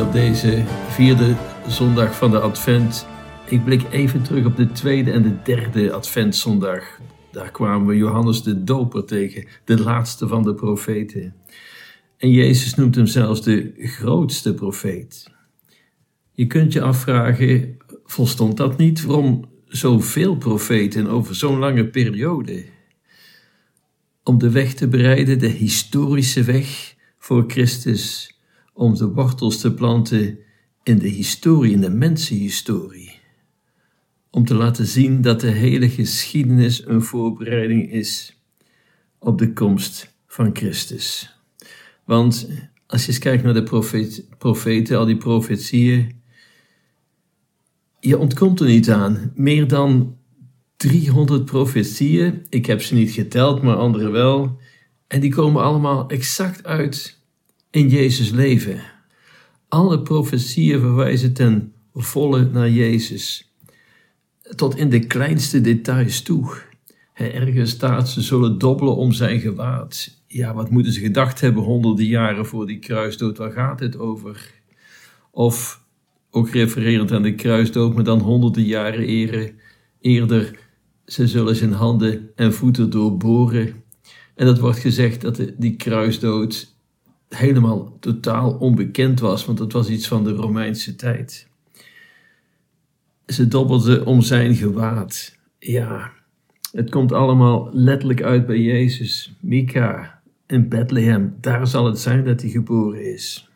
op deze vierde zondag van de Advent. Ik blik even terug op de tweede en de derde Adventzondag. Daar kwamen we Johannes de Doper tegen, de laatste van de profeten. En Jezus noemt hem zelfs de grootste profeet. Je kunt je afvragen, volstond dat niet? Waarom zoveel profeten over zo'n lange periode? Om de weg te bereiden, de historische weg voor Christus om de wortels te planten in de historie, in de mensenhistorie. Om te laten zien dat de hele geschiedenis een voorbereiding is op de komst van Christus. Want als je eens kijkt naar de profeten, al die profetieën, je ontkomt er niet aan. Meer dan 300 profetieën, ik heb ze niet geteld, maar anderen wel. En die komen allemaal exact uit in Jezus leven. Alle profetieën verwijzen ten volle naar Jezus. Tot in de kleinste details toe. Ergens staat, ze zullen dobbelen om zijn gewaad. Ja, wat moeten ze gedacht hebben honderden jaren voor die kruisdood? Waar gaat het over? Of, ook refererend aan de kruisdood, maar dan honderden jaren eerder, ze zullen zijn handen en voeten doorboren. En dat wordt gezegd dat die kruisdood helemaal totaal onbekend was, want het was iets van de Romeinse tijd. Ze dobbelde om zijn gewaad. Ja, het komt allemaal letterlijk uit bij Jezus. Mika in Bethlehem, daar zal het zijn dat hij geboren is.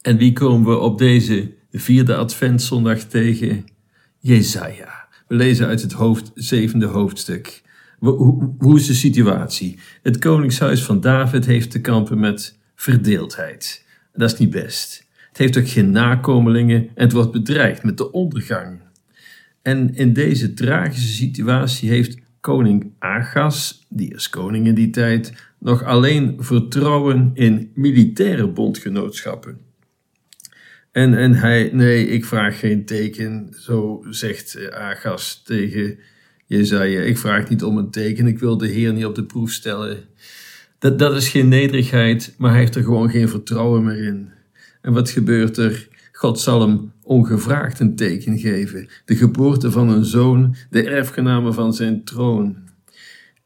En wie komen we op deze vierde adventszondag tegen? Jezaja. We lezen uit het hoofd, zevende hoofdstuk. Hoe, hoe is de situatie? Het koningshuis van David heeft te kampen met verdeeldheid. Dat is niet best. Het heeft ook geen nakomelingen en het wordt bedreigd met de ondergang. En in deze tragische situatie heeft koning Agas, die is koning in die tijd, nog alleen vertrouwen in militaire bondgenootschappen. En, en hij, nee, ik vraag geen teken, zo zegt Agas tegen Jezaja. Ik vraag niet om een teken, ik wil de Heer niet op de proef stellen. Dat, dat is geen nederigheid, maar hij heeft er gewoon geen vertrouwen meer in. En wat gebeurt er? God zal hem ongevraagd een teken geven. De geboorte van een zoon, de erfgename van zijn troon.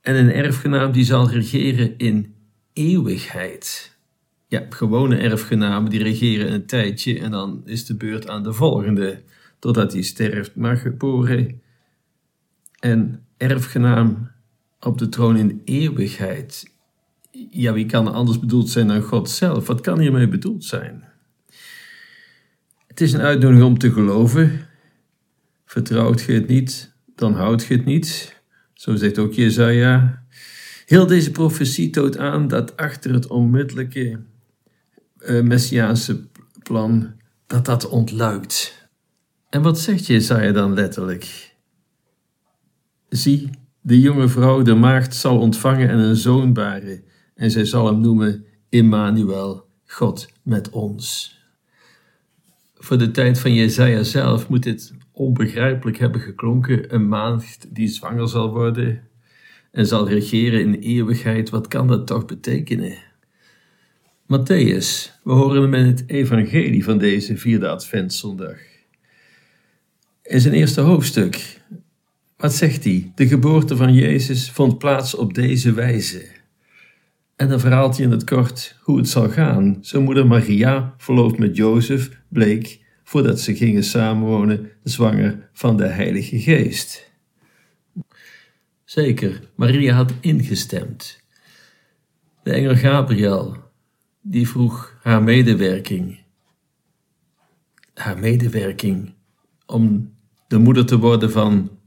En een erfgenaam die zal regeren in eeuwigheid. Ja, gewone erfgenamen die regeren een tijdje en dan is de beurt aan de volgende, totdat hij sterft. Maar geboren en erfgenaam op de troon in eeuwigheid. Ja, wie kan anders bedoeld zijn dan God zelf? Wat kan hiermee bedoeld zijn? Het is een uitnodiging om te geloven. Vertrouwt je het niet, dan houdt je het niet. Zo zegt ook Jezaja. Heel deze profetie toont aan dat achter het onmiddellijke uh, messiaanse plan, dat dat ontluikt. En wat zegt Jezaja dan letterlijk? Zie, de jonge vrouw, de maagd, zal ontvangen en een zoon baren, en zij zal hem noemen Immanuel, God met ons. Voor de tijd van Jezaja zelf moet dit onbegrijpelijk hebben geklonken, een maagd die zwanger zal worden en zal regeren in eeuwigheid. Wat kan dat toch betekenen? Matthäus, we horen hem in het evangelie van deze vierde adventszondag. In zijn eerste hoofdstuk wat zegt hij? De geboorte van Jezus vond plaats op deze wijze. En dan verhaalt hij in het kort hoe het zal gaan. Zijn moeder Maria, verloofd met Jozef, bleek, voordat ze gingen samenwonen, zwanger van de Heilige Geest. Zeker, Maria had ingestemd. De engel Gabriel, die vroeg haar medewerking. Haar medewerking om de moeder te worden van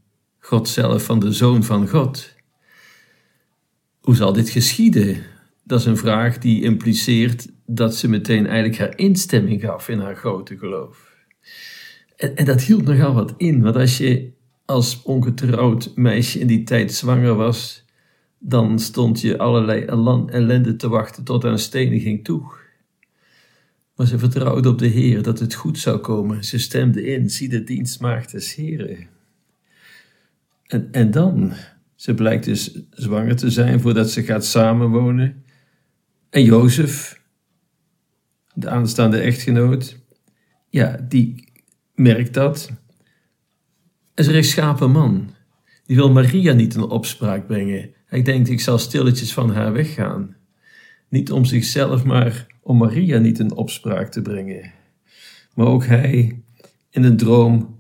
God zelf van de Zoon van God. Hoe zal dit geschieden? Dat is een vraag die impliceert dat ze meteen eigenlijk haar instemming gaf in haar grote geloof. En, en dat hield nogal wat in, want als je als ongetrouwd meisje in die tijd zwanger was, dan stond je allerlei ellende te wachten tot aan steniging toe. Maar ze vertrouwde op de Heer dat het goed zou komen. Ze stemde in, zie de dienstmaagd des Heren. En, en dan, ze blijkt dus zwanger te zijn voordat ze gaat samenwonen. En Jozef, de aanstaande echtgenoot, ja, die merkt dat. En een rechtschapen man. Die wil Maria niet in opspraak brengen. Hij denkt, ik zal stilletjes van haar weggaan. Niet om zichzelf, maar om Maria niet in opspraak te brengen. Maar ook hij, in een droom,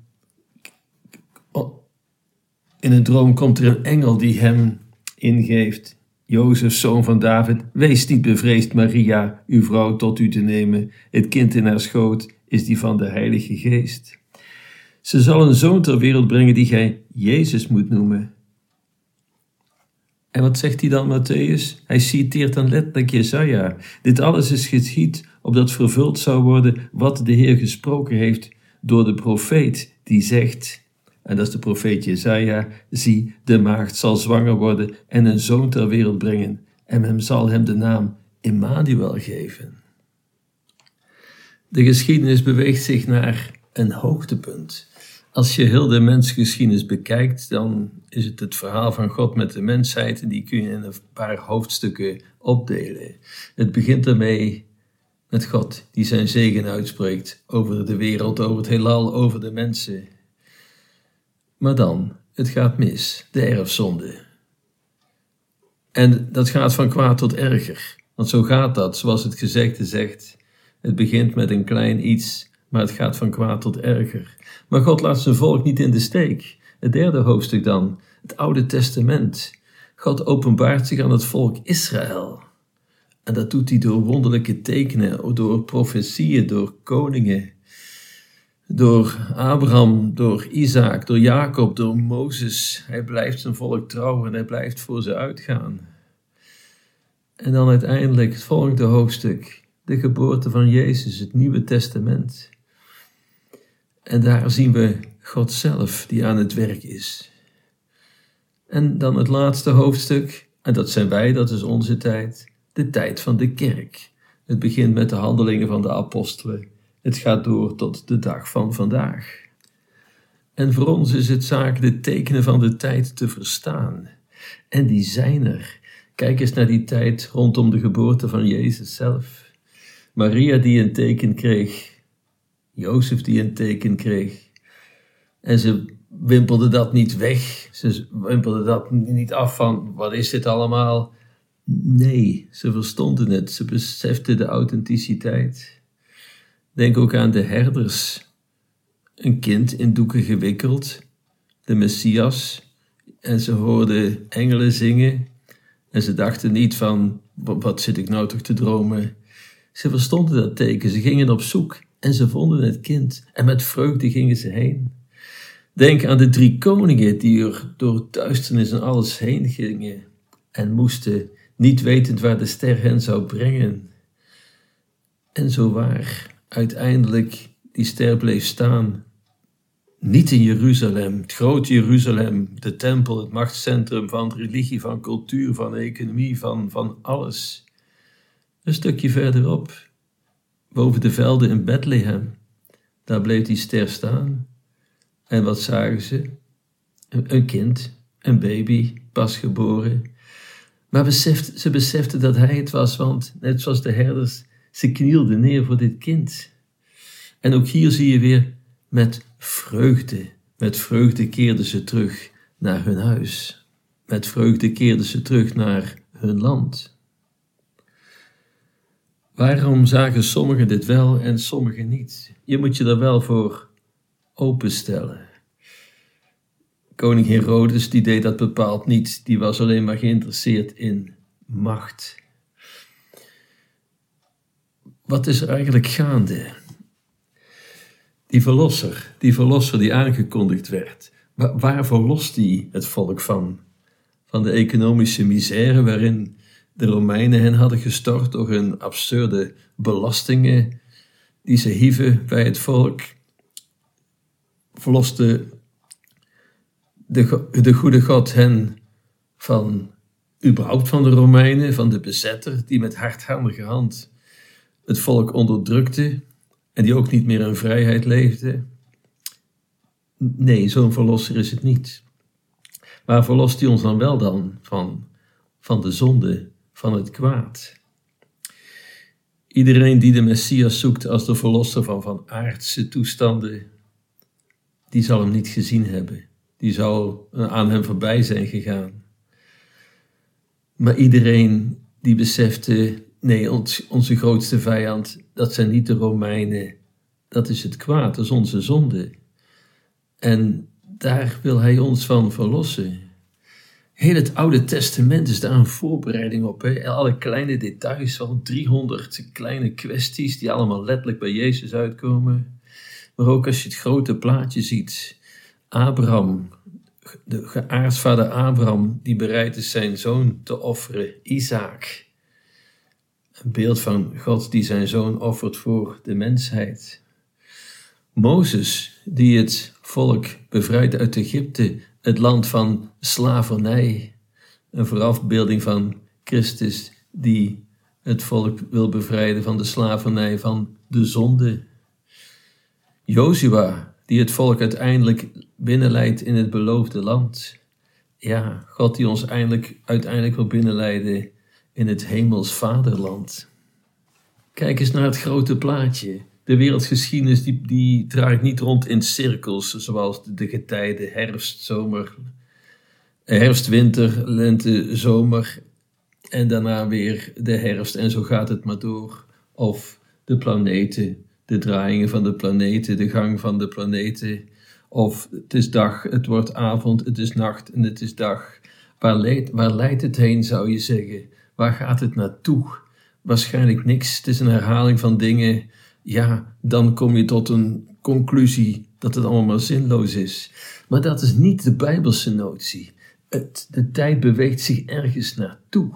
in een droom komt er een engel die hem ingeeft. Jozef, zoon van David, wees niet bevreesd, Maria, uw vrouw, tot u te nemen. Het kind in haar schoot is die van de Heilige Geest. Ze zal een zoon ter wereld brengen die gij Jezus moet noemen. En wat zegt hij dan, Matthäus? Hij citeert dan letterlijk Jesaja. Dit alles is geschied opdat vervuld zou worden wat de Heer gesproken heeft door de profeet, die zegt, en dat is de profeet Jesaja, zie, de maagd zal zwanger worden en een zoon ter wereld brengen, en hem zal hem de naam Immanuel geven. De geschiedenis beweegt zich naar een hoogtepunt. Als je heel de mensgeschiedenis bekijkt, dan is het het verhaal van God met de mensheid en die kun je in een paar hoofdstukken opdelen. Het begint ermee met God die zijn zegen uitspreekt over de wereld, over het heelal, over de mensen. Maar dan, het gaat mis, de erfzonde. En dat gaat van kwaad tot erger. Want zo gaat dat, zoals het gezegde zegt. Het begint met een klein iets, maar het gaat van kwaad tot erger. Maar God laat zijn volk niet in de steek. Het derde hoofdstuk dan, het Oude Testament. God openbaart zich aan het volk Israël. En dat doet hij door wonderlijke tekenen, door profetieën, door koningen. Door Abraham, door Isaac, door Jacob, door Mozes. Hij blijft zijn volk trouw en hij blijft voor ze uitgaan. En dan uiteindelijk het volgende hoofdstuk, de geboorte van Jezus, het Nieuwe Testament. En daar zien we God zelf die aan het werk is. En dan het laatste hoofdstuk, en dat zijn wij, dat is onze tijd, de tijd van de kerk. Het begint met de handelingen van de apostelen. Het gaat door tot de dag van vandaag. En voor ons is het zaak de tekenen van de tijd te verstaan. En die zijn er. Kijk eens naar die tijd rondom de geboorte van Jezus zelf. Maria die een teken kreeg Jozef die een teken kreeg. En ze wimpelde dat niet weg. Ze wimpelde dat niet af van wat is dit allemaal. Nee, ze verstonden het. Ze beseften de authenticiteit. Denk ook aan de herders. Een kind in doeken gewikkeld, de Messias. En ze hoorden engelen zingen. En ze dachten niet van, wat zit ik nou toch te dromen? Ze verstonden dat teken, ze gingen op zoek. En ze vonden het kind en met vreugde gingen ze heen. Denk aan de drie koningen die er door duisternis en alles heen gingen en moesten, niet wetend waar de ster hen zou brengen. En zo waar, uiteindelijk die ster bleef staan. Niet in Jeruzalem, het grote Jeruzalem, de tempel, het machtscentrum van religie, van cultuur, van economie, van, van alles. Een stukje verderop, boven de velden in Bethlehem. Daar bleef die ster staan. En wat zagen ze? Een, kind, een baby, pas geboren. Maar ze beseften dat hij het was, want net zoals de herders, ze knielden neer voor dit kind. En ook hier zie je weer met vreugde, met vreugde keerden ze terug naar hun huis. Met vreugde keerden ze terug naar hun land. Waarom zagen sommigen dit wel en sommigen niet? Je moet je er wel voor openstellen. Koning Herodes die deed dat bepaald niet, die was alleen maar geïnteresseerd in macht. Wat is er eigenlijk gaande? Die verlosser, die verlosser die aangekondigd werd, waar verlost hij het volk van? Van de economische misère waarin de Romeinen hen hadden gestort door hun absurde belastingen die ze hieven bij het volk, verloste de, de goede God hen van, überhaupt van de Romeinen, van de bezetter, die met hardhandige hand het volk onderdrukte en die ook niet meer in vrijheid leefde. Nee, zo'n verlosser is het niet. Maar verlost hij ons dan wel dan van, van de zonde van het kwaad. Iedereen die de Messias zoekt als de verlosser van van aardse toestanden, die zal hem niet gezien hebben. Die zal aan hem voorbij zijn gegaan. Maar iedereen die besefte, nee, onze grootste vijand, dat zijn niet de Romeinen, dat is het kwaad, dat is onze zonde. En daar wil hij ons van verlossen. Heel het Oude Testament is daar een voorbereiding op. Hè? Alle kleine details, al 300 kleine kwesties die allemaal letterlijk bij Jezus uitkomen. Maar ook als je het grote plaatje ziet. Abraham, de geaartsvader Abraham, die bereid is zijn zoon te offeren, Isaac. Beeld van God die zijn zoon offert voor de mensheid. Mozes, die het volk bevrijdt uit Egypte, het land van slavernij. Een voorafbeelding van Christus die het volk wil bevrijden van de slavernij van de zonde. Jozua, die het volk uiteindelijk binnenleidt in het beloofde land. Ja, God die ons eindelijk, uiteindelijk wil binnenleiden in het hemels vaderland. Kijk eens naar het grote plaatje. De wereldgeschiedenis die, die draait niet rond in cirkels, zoals de getijden herfst, zomer, herfst, winter, lente, zomer en daarna weer de herfst en zo gaat het maar door. Of de planeten, de draaiingen van de planeten, de gang van de planeten. Of het is dag, het wordt avond, het is nacht en het is dag. Waar leidt, waar leidt het heen, zou je zeggen? Waar gaat het naartoe? Waarschijnlijk niks. Het is een herhaling van dingen. Ja, dan kom je tot een conclusie dat het allemaal zinloos is. Maar dat is niet de Bijbelse notie. Het, de tijd beweegt zich ergens naartoe.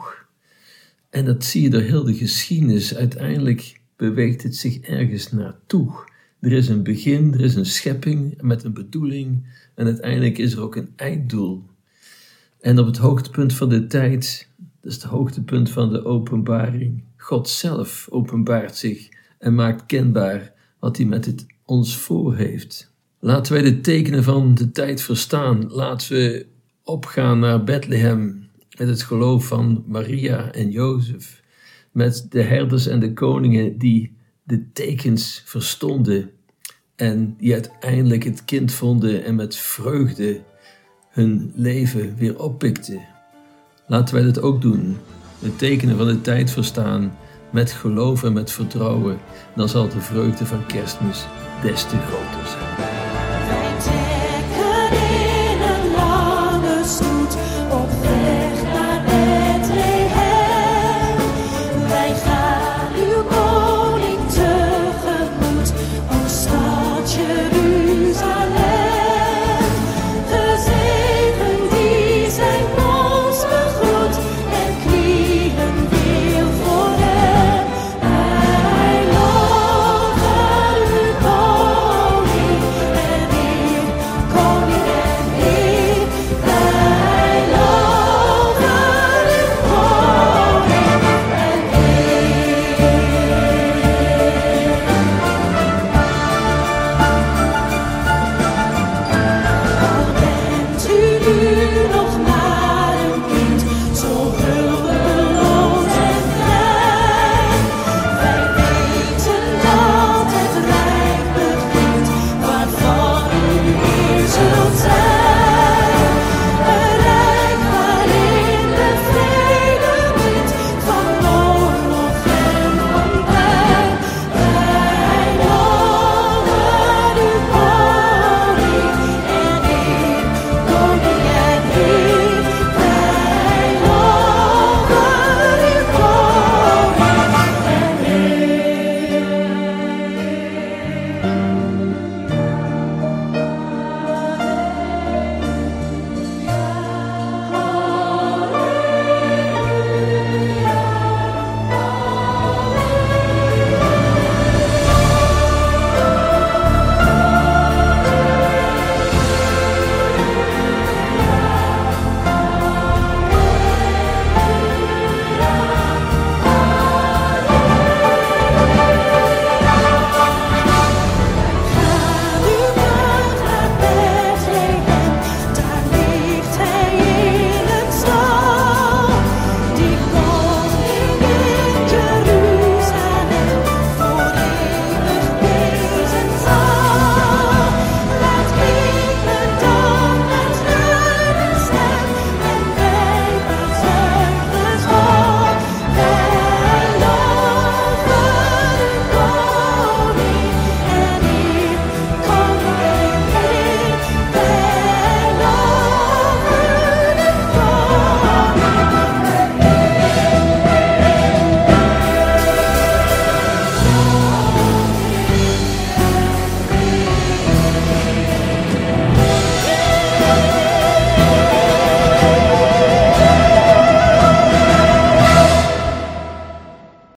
En dat zie je door heel de geschiedenis. Uiteindelijk beweegt het zich ergens naartoe. Er is een begin, er is een schepping met een bedoeling. En uiteindelijk is er ook een einddoel. En op het hoogtepunt van de tijd, dat is het hoogtepunt van de openbaring, God zelf openbaart zich en maakt kenbaar wat hij met het ons voor heeft. Laten wij de tekenen van de tijd verstaan. Laten we opgaan naar Bethlehem met het geloof van Maria en Jozef, met de herders en de koningen die de tekens verstonden en die uiteindelijk het kind vonden en met vreugde hun leven weer oppikten. Laten wij dat ook doen. De tekenen van de tijd verstaan met geloof en met vertrouwen. Dan zal de vreugde van kerstmis des te groter